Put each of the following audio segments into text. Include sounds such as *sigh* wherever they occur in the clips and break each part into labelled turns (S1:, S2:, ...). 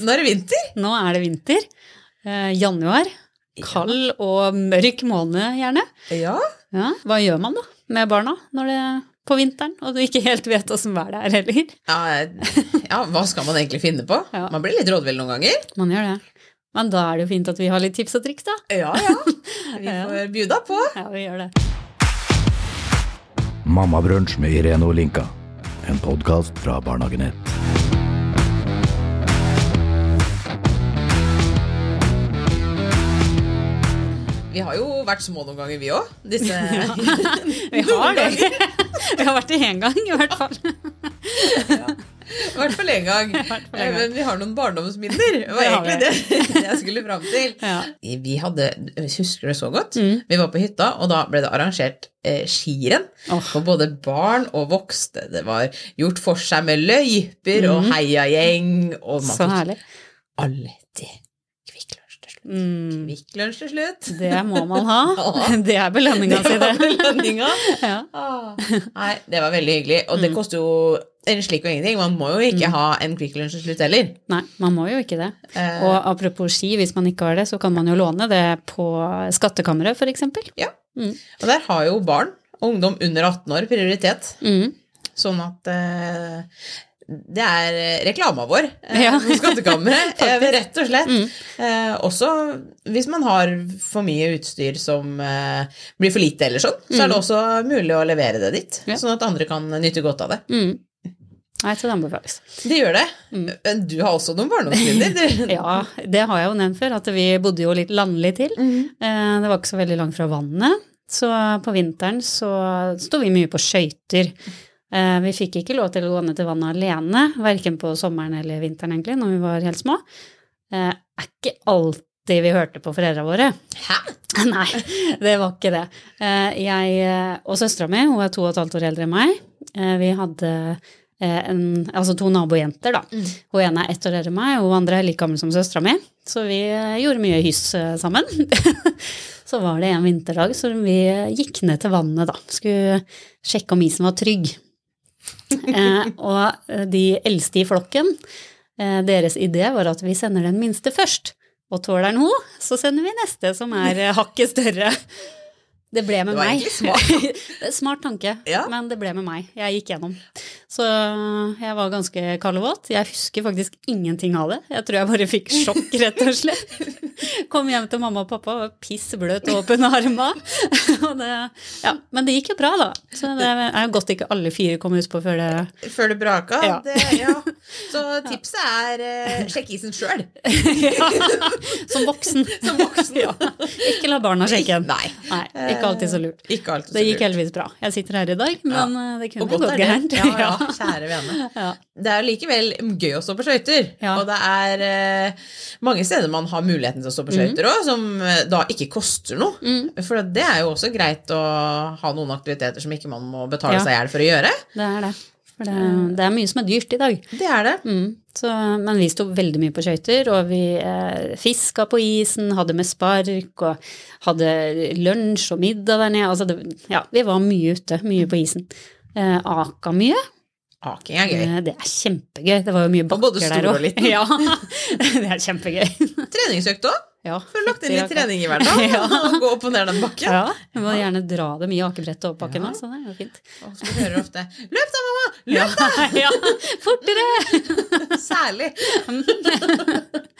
S1: Nå er det vinter.
S2: Nå er det vinter. Eh, januar. Kald og mørk måned, gjerne.
S1: Ja.
S2: Ja, Hva gjør man da med barna når det på vinteren, og du ikke helt vet åssen været er heller?
S1: Ja, ja, hva skal man egentlig finne på?
S2: Ja.
S1: Man blir litt rådvill noen ganger.
S2: Man gjør det. Men da er det jo fint at vi har litt tips og triks, da.
S1: Ja, ja. *laughs* Vi
S2: Ja.
S1: får bjuda på.
S2: Ja, vi gjør det.
S3: Mammabrunsj med Irene Olinka. En podkast fra Barnehagenett.
S1: Vi har jo vært små noen ganger, vi òg. Disse *laughs*
S2: Vi har det. *laughs* Vi har vært det én gang, i hvert fall.
S1: I hvert fall én gang. *laughs*
S2: gang.
S1: Men vi har noen barndomsminner. Det var egentlig det jeg skulle fram til.
S2: Ja.
S1: Vi hadde, husker det så godt,
S2: Mm.
S1: vi var på hytta, og da ble det arrangert eh, skirenn for både barn og voksne. Det var gjort for seg med løyper og heiagjeng, og man
S2: Mm. Så
S1: fikk
S2: herlig.
S1: alltid Kvikk.
S2: Mm,
S1: Kvikk Lunsj til slutt.
S2: det må man ha. *laughs*
S1: Ja. *laughs*
S2: Det er belønninga si,
S1: Det belønninga. *laughs*
S2: Ja.
S1: Ah. Nei, det var veldig hyggelig. Og
S2: Mm.
S1: det koster jo en slik og ingenting. Man må jo ikke ha en Kvikk Lunsj til slutt heller.
S2: Nei, man må jo ikke det.
S1: Eh,
S2: Og apropos ski, hvis man ikke har det, så kan man jo låne det på Skattkammeret, f.eks.
S1: ja.
S2: Mm.
S1: Og der har jo barn og ungdom under 18 år prioritet.
S2: Mm.
S1: Sånn at eh, det er eh, reklama vår eh,
S2: Ja.
S1: på Skattkammeret, *laughs* eh, rett og slett.
S2: Mm.
S1: Eh, også hvis man har for mye utstyr som eh, blir for lite eller sånn, så er det også mulig å levere det dit,
S2: Mm. Ja.
S1: sånn at andre kan nyte godt av det.
S2: Mm. Nei, så det anbefales.
S1: Det gjør det.
S2: Mm.
S1: Men du har også noen barndomsminner. *laughs*
S2: Ja, det har jeg jo nevnt før, at vi bodde jo litt landlig til.
S1: Mhm.
S2: Eh, Det var ikke så veldig langt fra vannet, så på vinteren så sto vi mye på skøyter. Eh, Vi fikk ikke lov til å gå ned til vannet alene, verken på sommeren eller vinteren egentlig, når vi var helt små. Det er ikke alltid vi hørte på foreldra våre.
S1: Hæ? *laughs*
S2: Nei, det var ikke det. Eh, Jeg eh, og søstera mi, hun er to og et halvt år eldre enn meg, eh, vi hadde eh, en, altså to nabojenter, da.
S1: Mm.
S2: Hun ene er ett år eldre enn meg, og hun andre er like gammel som søstera mi. Så vi eh, gjorde mye hyss eh, sammen. *laughs* så var det en vinterdag så vi eh, gikk ned til vannet, da. Skulle sjekke om isen var trygg. Eh, og eh, de eldste i flokken, eh, deres idé var at vi sender den minste først. Og tåler den hun, så sender vi neste, som er hakket større. Det ble med
S1: Det var
S2: meg.
S1: smart. *laughs*
S2: Smart tanke,
S1: Ja.
S2: men det ble med meg. Jeg gikk gjennom. Så jeg var ganske kald og våt. Jeg husker faktisk ingenting av det. Jeg tror jeg bare fikk sjokk, rett og slett. *laughs* Kom hjem til mamma og pappa og piss bløt og åpen arma. *laughs* Ja, men det gikk jo bra, da. Så det er godt ikke alle fire kom utpå før det
S1: Før det braka.
S2: Ja.
S1: Det, ja. Så tipset er eh, sjekk isen sjøl. *laughs*
S2: ja, Som voksen.
S1: Som voksen.
S2: Ja. Ikke la barna sjekke den.
S1: Nei.
S2: Nei, ikke alltid så lurt.
S1: Ikke alltid så
S2: Det gikk heldigvis bra. Jeg sitter her i dag, men eh, det kunne gått gærent.
S1: Ja, ja, kjære vene.
S2: Ja.
S1: Det er likevel gøy å stå på skøyter. Og det er eh, mange steder man har muligheten til å stå på skøyter òg, som eh, da ikke koster noe.
S2: Mm.
S1: For det er jo også greit å ha noen aktiviteter som ikke man må betale
S2: Ja.
S1: seg i hjel for å gjøre.
S2: Det er det. For det, det er mye som er dyrt i dag.
S1: Det er det.
S2: Mm. Så, men vi sto veldig mye på skøyter, og vi eh, fiska på isen, hadde med spark og hadde lunsj og middag der nede. Altså det, ja, vi var mye ute, mye på isen. Eh, aka mye.
S1: Aking er gøy.
S2: Eh, det er kjempegøy. Det var jo mye
S1: bakker der
S2: òg.
S1: både stor
S2: der
S1: og liten. *laughs*
S2: Ja, *laughs* det er kjempegøy. *laughs*
S1: Treningsøkt òg.
S2: Ja,
S1: Får lagt inn litt trening i hverdagen.
S2: Ja.
S1: Og gå opp og ned den bakken.
S2: Ja, Du må gjerne dra dem i akebrettet og oppbakken
S1: Ja.
S2: så det er jo fint.
S1: Og så hører ofte 'løp da, mamma'! Løp da!'
S2: ja, fortere!
S1: Særlig.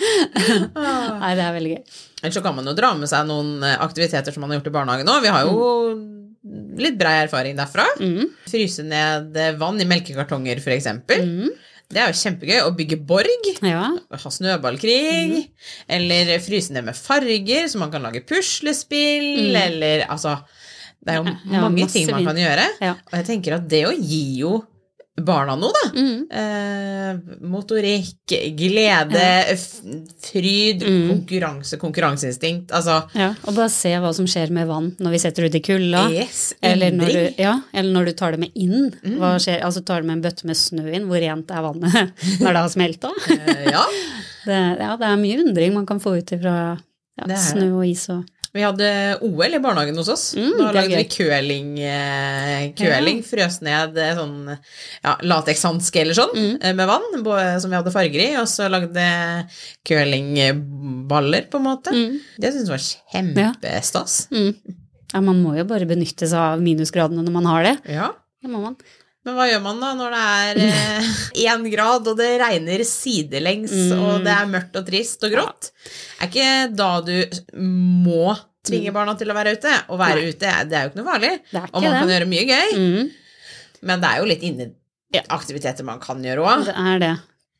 S2: Nei, det er veldig gøy.
S1: Ellers så kan man jo dra med seg noen eh, aktiviteter som man har gjort i barnehagen òg. Vi har jo litt brei erfaring derfra.
S2: Mm.
S1: Fryse ned eh, vann i melkekartonger, eksempel.
S2: Mm.
S1: Det er jo kjempegøy. Å bygge borg.
S2: Ja.
S1: Ha snøballkrig.
S2: Mm.
S1: Eller fryse ned med farger, så man kan lage puslespill. Eller altså Det er jo
S2: Mm. Ja,
S1: mange ting man kan gjøre.
S2: Ja.
S1: Og jeg tenker at det å gi jo barna noe, da.
S2: Mm.
S1: Eh, motorikk, glede, ja. fryd,
S2: Mm.
S1: konkurranse, konkurranseinstinkt. Altså
S2: ja. Og bare se hva som skjer med vann når vi setter det ut i kulda.
S1: yes,
S2: Eller når, du, ja, eller når du tar det med inn.
S1: Mm.
S2: Hva skjer, altså tar du med en bøtte med snø inn, hvor rent er vannet *laughs* når det har smelta?
S1: Eh, ja. *laughs*
S2: Det, ja, det er mye undring man kan få ut ifra ja,
S1: Det det.
S2: snø og is og
S1: Vi hadde OL i barnehagen hos oss.
S2: Mm,
S1: da lagde vi curling. Eh, curling Frøs ned eh, sånn ja, latekshanske eller sånn
S2: Mm.
S1: eh, med vann som vi hadde farger i, og så lagde curlingballer, på en måte.
S2: Mm.
S1: Det syntes jeg var kjempestas.
S2: Mm. Ja, man må jo bare benytte seg av minusgradene når man har det.
S1: Ja.
S2: Det må man.
S1: Men hva gjør man da når det er *laughs* én grad, og det regner sidelengs,
S2: Mm.
S1: og det er mørkt og trist og grått? Er ikke da du må tvinge barna til å være ute? Å være
S2: Nei.
S1: ute, det er jo ikke noe farlig.
S2: Det er
S1: Og
S2: man
S1: man kan gjøre mye gøy,
S2: Mm.
S1: men det er jo litt inneaktiviteter man kan gjøre òg.
S2: Det er det.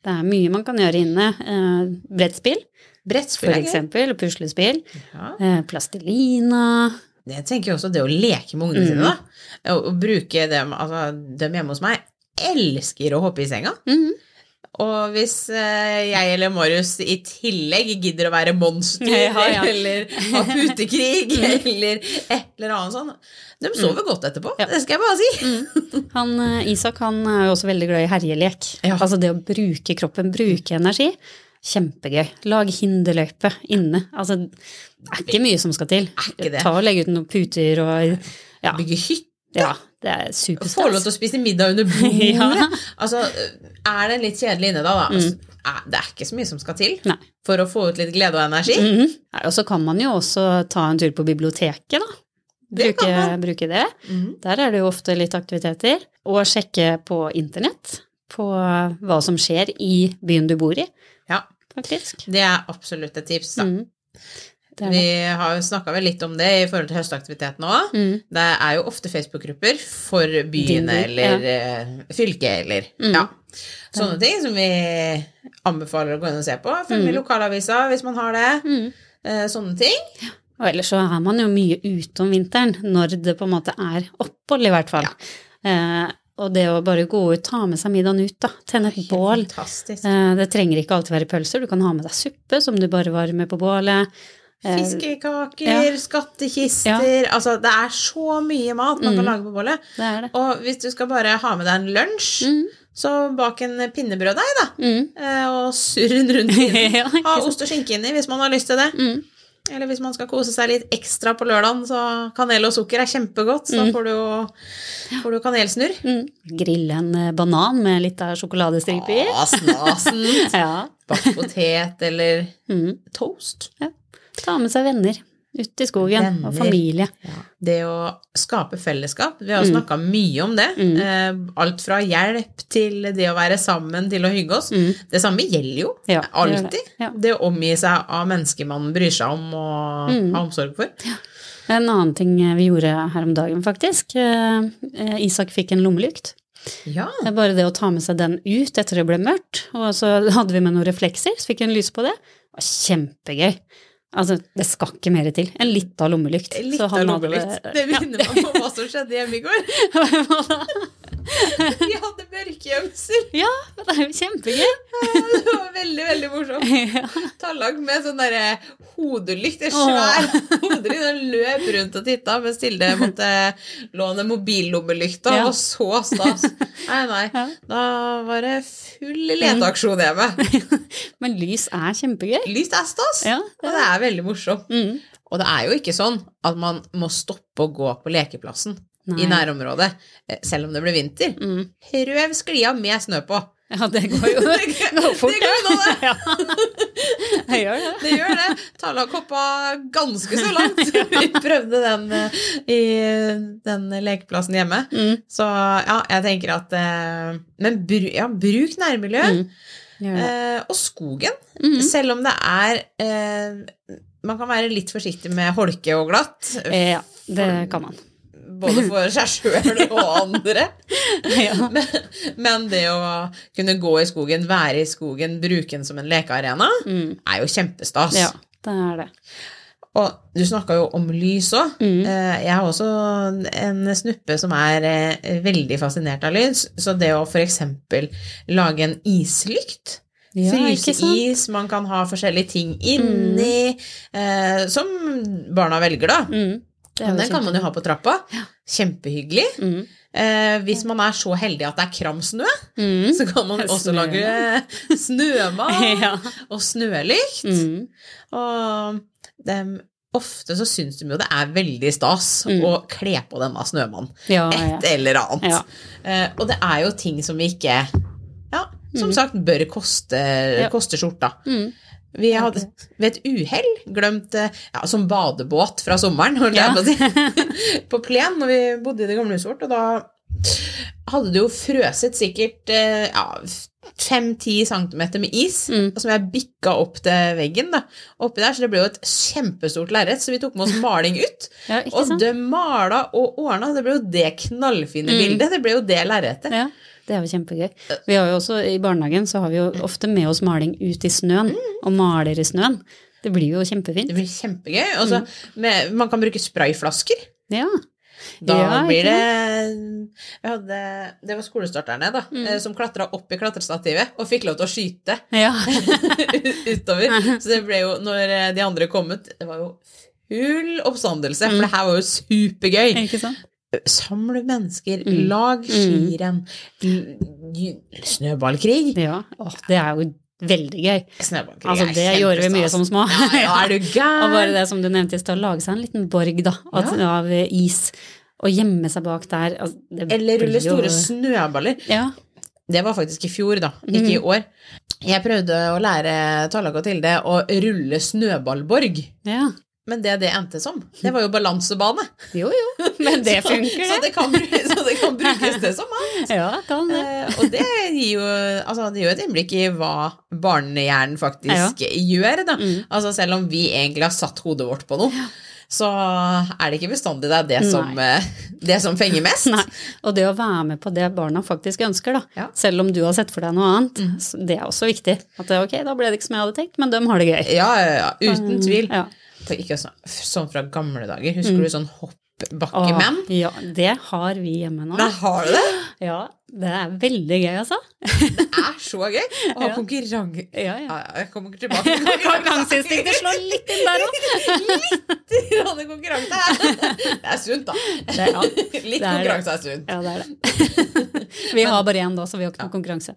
S2: Det er mye man kan gjøre inne. Eh, brettspill,
S1: Brettspill
S2: for eksempel, puslespill.
S1: Ja.
S2: Eh, plastelina.
S1: Jeg tenker jo også det å leke med ungene sine,
S2: Mm.
S1: da. Og, og bruke dem Altså, dem hjemme hos meg elsker å hoppe i senga.
S2: Mm.
S1: Og hvis eh, jeg eller Marius i tillegg gidder å være monster,
S2: Ja, ja.
S1: eller ha putekrig, *laughs* eller et eller annet sånt De sover godt etterpå,
S2: Ja.
S1: det skal jeg bare si.
S2: Han, eh, Isak han er jo også veldig glad i herjelek. Altså det å bruke kroppen, bruke energi. Kjempegøy. Lag hinderløype inne. Altså, det er ikke mye som skal til. Ta og Legge ut noen puter og Ja,
S1: Bygge hytte,
S2: ja det er
S1: få lov til å spise middag under bordet. *laughs*
S2: Ja.
S1: Altså, er det litt kjedelig inne da, da altså, er- det er ikke så mye som skal til
S2: Nei.
S1: for å få ut litt glede og energi.
S2: Mhm. Nei, Og så kan man jo også ta en tur på biblioteket, da. Bruke,
S1: det.
S2: bruke det.
S1: Mhm.
S2: Der er det jo ofte litt aktiviteter. Og sjekke på internett på hva som skjer i byen du bor i,
S1: Ja,
S2: faktisk.
S1: det er absolutt et tips. Da.
S2: Mm. Det det.
S1: Vi har jo snakka vel litt om det i forhold til høstaktiviteten òg.
S2: Mm.
S1: Det er jo ofte Facebook-grupper for byen
S2: by,
S1: eller ja. fylket eller
S2: Mm.
S1: ja. Sånne ting som vi anbefaler å gå inn og se på. Følg med i lokalavisa hvis man har det.
S2: Mhm.
S1: Eh, sånne ting.
S2: Og ellers så er man jo mye ute om vinteren, når det på en måte er opphold, i hvert fall. Eh, og det å bare gå ut, ta med seg middagen ut, da. Tenne et bål.
S1: Fantastisk.
S2: Eh, det trenger ikke alltid være pølser, du kan ha med deg suppe som du bare varmer på bålet. Eh,
S1: Fiskekaker,
S2: ja.
S1: skattekister Altså, det er så mye mat man kan
S2: Mm.
S1: lage på bålet.
S2: det det.
S1: Og hvis du skal bare ha med deg en lunsj,
S2: Mm.
S1: så bak en pinnebrøddeig, da.
S2: Mm.
S1: eh, Og surr den rundt. *laughs*
S2: Ja,
S1: Ha ost og skinke inni hvis man har lyst til det. Eller hvis man skal kose seg litt ekstra på lørdagen, så kanel og sukker er kjempegodt. Så
S2: Mm.
S1: får du jo får du kanelsnurr.
S2: Mm. Grille en eh, banan med litt av sjokoladestripe i.
S1: Ah, snasent. *laughs*
S2: Ja.
S1: Bakt potet eller
S2: Mm.
S1: toast.
S2: Ta med seg venner ut i skogen,
S1: Venner.
S2: og familie.
S1: Det å skape fellesskap. Vi har jo
S2: Mm.
S1: snakka mye om det.
S2: Mm.
S1: Eh, alt fra hjelp til det å være sammen til å hygge oss.
S2: Mm.
S1: Det samme gjelder jo
S2: Ja,
S1: alltid.
S2: det. Ja.
S1: Det å omgi seg av mennesker man bryr seg om og
S2: Mm.
S1: har omsorg for.
S2: En annen ting vi gjorde her om dagen, faktisk. eh, eh, Isak fikk en lommelykt.
S1: Ja.
S2: Det er bare det å ta med seg den ut etter det ble mørkt, og så hadde vi med noen reflekser, så fikk en lys på det. Det var kjempegøy. Altså, det skal ikke mer til. En av lommelykt.
S1: Litt
S2: Så
S1: av
S2: han hadde
S1: lommelykt.
S2: det-
S1: Det minner meg om hva som skjedde hjemme i går. *laughs* Vi hadde mørkegjemsel.
S2: ja, det er jo kjempegøy.
S1: Det veldig, veldig morsomt. *laughs*
S2: Ja.
S1: Tallag med sånn derre hodelykt, en
S2: er
S1: svær hodelykt, og løp rundt og titta, mens Tilde måtte låne mobillommelykta,
S2: Ja.
S1: og så stas. Nei, nei.
S2: Ja.
S1: Da var det full leteaksjon hjemme. *laughs*
S2: Men lys er kjempegøy.
S1: Lys er stas,
S2: Ja,
S1: og det er veldig morsomt.
S2: Mm.
S1: Og det er jo ikke sånn at man må stoppe å gå på lekeplassen
S2: Nei.
S1: i nærområdet, eh, selv om det blir vinter.
S2: Mm.
S1: Prøv sklia med snø på.
S2: Ja, det går jo *laughs* det går fort,
S1: det går unna, det. *laughs*
S2: Ja. Det gjør det.
S1: Det gjør det. Tallak hoppa ganske så *laughs* langt. Vi prøvde den eh, i den lekeplassen hjemme.
S2: Mm.
S1: Så ja, jeg tenker at eh, Men bru, ja, bruk nærmiljø.
S2: Mm.
S1: Eh, og skogen.
S2: Mm.
S1: Selv om det er eh, Man kan være litt forsiktig med holke og glatt.
S2: Ja, det kan man.
S1: Både for seg sjøl og andre. *laughs*
S2: Ja.
S1: Men, men det å kunne gå i skogen, være i skogen, bruke den som en lekearena,
S2: Mm.
S1: er jo kjempestas.
S2: ja, det er det.
S1: Og du snakka jo om lys òg.
S2: Mm.
S1: Jeg har også en snuppe som er eh, veldig fascinert av lys. Så det å f.eks. lage en islykt
S2: Ja?
S1: Fryseis, man kan ha forskjellige ting inni, eh, som barna velger, da.
S2: Mm.
S1: Men den kan man jo ha på trappa.
S2: Ja.
S1: Kjempehyggelig.
S2: Mm.
S1: Eh, hvis man er så heldig at det er kramsnø,
S2: Mm.
S1: så kan man også
S2: Snømann.
S1: lage *laughs* snømann *laughs*
S2: Ja.
S1: og snølykt.
S2: Mm.
S1: Og, det, ofte så syns de jo det er veldig stas å kle på denne snømannen.
S2: Ja, ja.
S1: Et eller annet. Eh, og det er jo ting som vi ikke Ja, som sagt bør koste, koste skjorta.
S2: Mm.
S1: Vi hadde ved et uhell glemt eh, ja, som badebåt fra sommeren
S2: Ja. *laughs*
S1: på plen når vi bodde i det gamle huset vårt, og da hadde det jo frøset sikkert eh, ja, 5-10 cm med is,
S2: Mm.
S1: som jeg bikka opp til veggen. da, oppi der, Så det ble jo et kjempestort lerret, så vi tok med oss maling ut. *laughs*
S2: Ja,
S1: Og det mala og ordna. Det ble jo det knallfine
S2: Mm.
S1: bildet. Det ble jo det lerretet.
S2: Ja, det er jo kjempegøy. Vi har jo også, I barnehagen så har vi jo ofte med oss maling ut i snøen, og maler i snøen. Det blir jo kjempefint.
S1: Det blir kjempegøy. Også, mm. med- man kan bruke sprayflasker.
S2: Ja.
S1: Da
S2: Ja,
S1: blir det jeg hadde, Det var skolestarterne da,
S2: Mm.
S1: eh, som klatra opp i klatrestativet og fikk lov til å skyte
S2: ja. *laughs*
S1: utover. *laughs* Så det ble jo, når eh, de andre kom ut, det var jo full oppstandelse,
S2: Mm.
S1: for det her var jo supergøy. Samle mennesker,
S2: Mm.
S1: lag skirenn, l- snøballkrig.
S2: Ja. Åh, det er jo veldig gøy. Altså, det gjorde vi mye som små.
S1: Ja, ja, er du gæren? *laughs*
S2: Og bare det som du nevnte i stad, lage seg en liten borg da, av, av is, og gjemme seg bak der. Altså,
S1: Eller rulle store snøballer.
S2: Ja.
S1: Det var faktisk i fjor, da, ikke i år. Jeg prøvde å lære Tallak og Tilde å rulle snøballborg.
S2: ja.
S1: Men det det endte som, det var jo balansebane. *laughs*
S2: Jo, jo. Men det *laughs* funker,
S1: Så
S2: det.
S1: det kan, *laughs* så det kan brukes det som annet.
S2: Ja, kan det.
S1: Eh, og det gir jo altså, det gir jo et innblikk i hva barnehjernen faktisk gjør. Da.
S2: Mm.
S1: Altså, selv om vi egentlig har satt hodet vårt på noe, så er det ikke bestandig det er det som, eh, det som fenger mest.
S2: Nei, og det å være med på det barna faktisk ønsker, da.
S1: Ja.
S2: Selv om du har sett for deg noe annet. mm. Det er også viktig. At ok, da ble det ikke som jeg hadde tenkt, men de har det gøy.
S1: Ja, ja, ja, uten tvil.
S2: Ja.
S1: For ikke sånn, sånn fra gamle dager. Husker du sånn hoppbakkemenn?
S2: ja, det har vi hjemme nå.
S1: Da har du det? *gasps*
S2: Ja, det er veldig gøy, altså. *laughs*
S1: Er så gøy å ha
S2: Ja.
S1: konkurranse...
S2: Ja,
S1: Ja, jeg kommer tilbake til. *laughs*
S2: Konkurranseinstinktet slår litt inn der òg. *laughs*
S1: Grann konkurranse. *laughs* Det er sunt, da.
S2: Det- ja,
S1: Litt
S2: er
S1: konkurranse er sunt.
S2: Ja, det er det. Vi har bare én da, så vi har ikke noe konkurranse.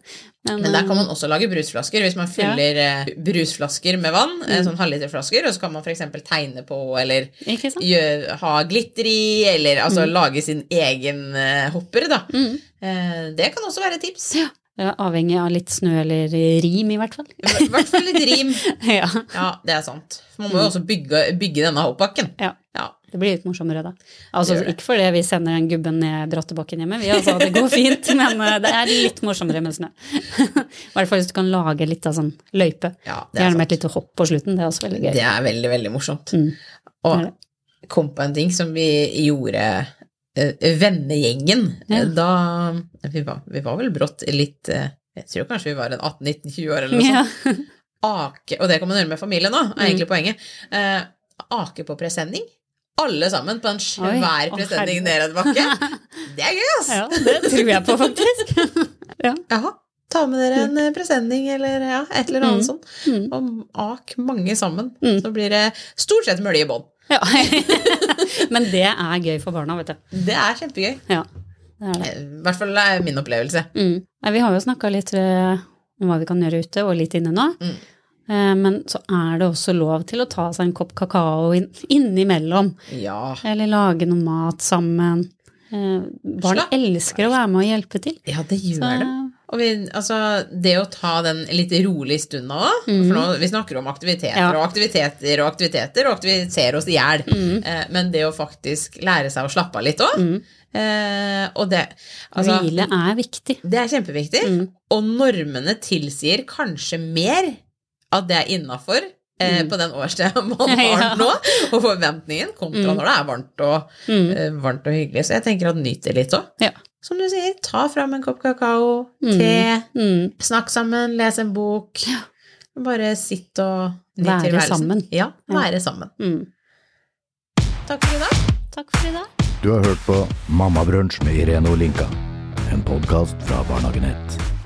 S1: Men der kan man også lage brusflasker. Hvis man fyller eh, brusflasker med vann,
S2: Mm.
S1: eh, sånn halvliterflasker, og så kan man f.eks. tegne på eller
S2: eh, Ikke sant?
S1: gjø- ha glitter i, eller altså lage sin egen eh, hopper, da.
S2: Mm.
S1: Eh, det kan også være et tips.
S2: Ja, avhengig av litt snø eller rim, i hvert fall.
S1: I hvert fall litt rim. *laughs*
S2: Ja,
S1: Ja, det er sant. Man må jo også bygge, bygge denne hoppbakken.
S2: ja.
S1: Ja.
S2: Det blir litt morsommere da. Altså,
S1: Det det.
S2: ikke fordi vi sender den gubben ned brattebakken hjemme, vi altså, det går fint, *laughs* men eh, det er litt morsommere med snø. *laughs* I hvert fall hvis du kan lage litt av sånn løype.
S1: Ja, er
S2: Gjerne med et lite hopp på slutten, det er også veldig gøy.
S1: Det er veldig, veldig morsomt.
S2: Mm.
S1: Og kom på en ting som vi gjorde eh, vennegjengen.
S2: Ja.
S1: Da vi var, vi var vel brått litt eh, Jeg tror kanskje vi var en 18-19-20 år eller noe
S2: Ja.
S1: sånt. Ake, og det kan man gjøre med familien òg, er
S2: Mm.
S1: egentlig poenget. Eh, ake på presenning. Alle sammen på en svær
S2: Oi,
S1: presenning
S2: ned
S1: en bakke. *laughs* Det er gøy, ass!
S2: ja, det tror jeg på, faktisk. *laughs* ja.
S1: Jaha. Ta med dere en eh, presenning eller ja, et eller annet
S2: Mm.
S1: sånt.
S2: Mm.
S1: Og ak mange sammen.
S2: Mm.
S1: Så blir det stort sett mølje i bånn.
S2: Ja. *laughs* Men det er gøy for barna, vet du.
S1: Det er kjempegøy.
S2: Ja, det er det.
S1: Eh, I hvert fall er min opplevelse.
S2: Mm. Vi har jo snakka litt eh, om hva vi kan gjøre ute, og litt inne nå.
S1: Mm.
S2: Eh, Men så er det også lov til å ta seg en kopp kakao innimellom.
S1: Ja.
S2: Eller lage noe mat sammen. Barn elsker å være med og hjelpe til.
S1: ja, det gjør
S2: Så,
S1: det. Og vi, altså, det å ta den litt rolig stunda òg,
S2: Mm.
S1: for nå, vi snakker om aktiviteter
S2: Ja.
S1: og aktiviteter og aktiviteter, og aktiviserer oss i hjel.
S2: Mm.
S1: Eh, men det å faktisk lære seg å slappe av litt òg,
S2: Mm.
S1: eh, og det altså,
S2: Hvile er viktig.
S1: Det er kjempeviktig.
S2: Mm.
S1: Og normene tilsier kanskje mer at det er innafor eh,
S2: Mm.
S1: på den årstida *laughs* man har
S2: Ja.
S1: nå, og forventningen kontra
S2: Mm.
S1: når det er varmt og, eh, varmt og hyggelig. Så jeg tenker at nyt det litt òg.
S2: Ja.
S1: Som du sier, ta fram en kopp kakao,
S2: Mm.
S1: te,
S2: Mm.
S1: snakk sammen, les en bok. *laughs* Bare sitt og nyt
S2: Være
S1: tilværelsen.
S2: sammen.
S1: Ja, være sammen.
S2: Mm.
S1: Takk for i dag.
S2: Takk for i dag.
S3: Du har hørt på Mammabrunsj med Irene Olinka. En podkast fra Barnehagenett. 1.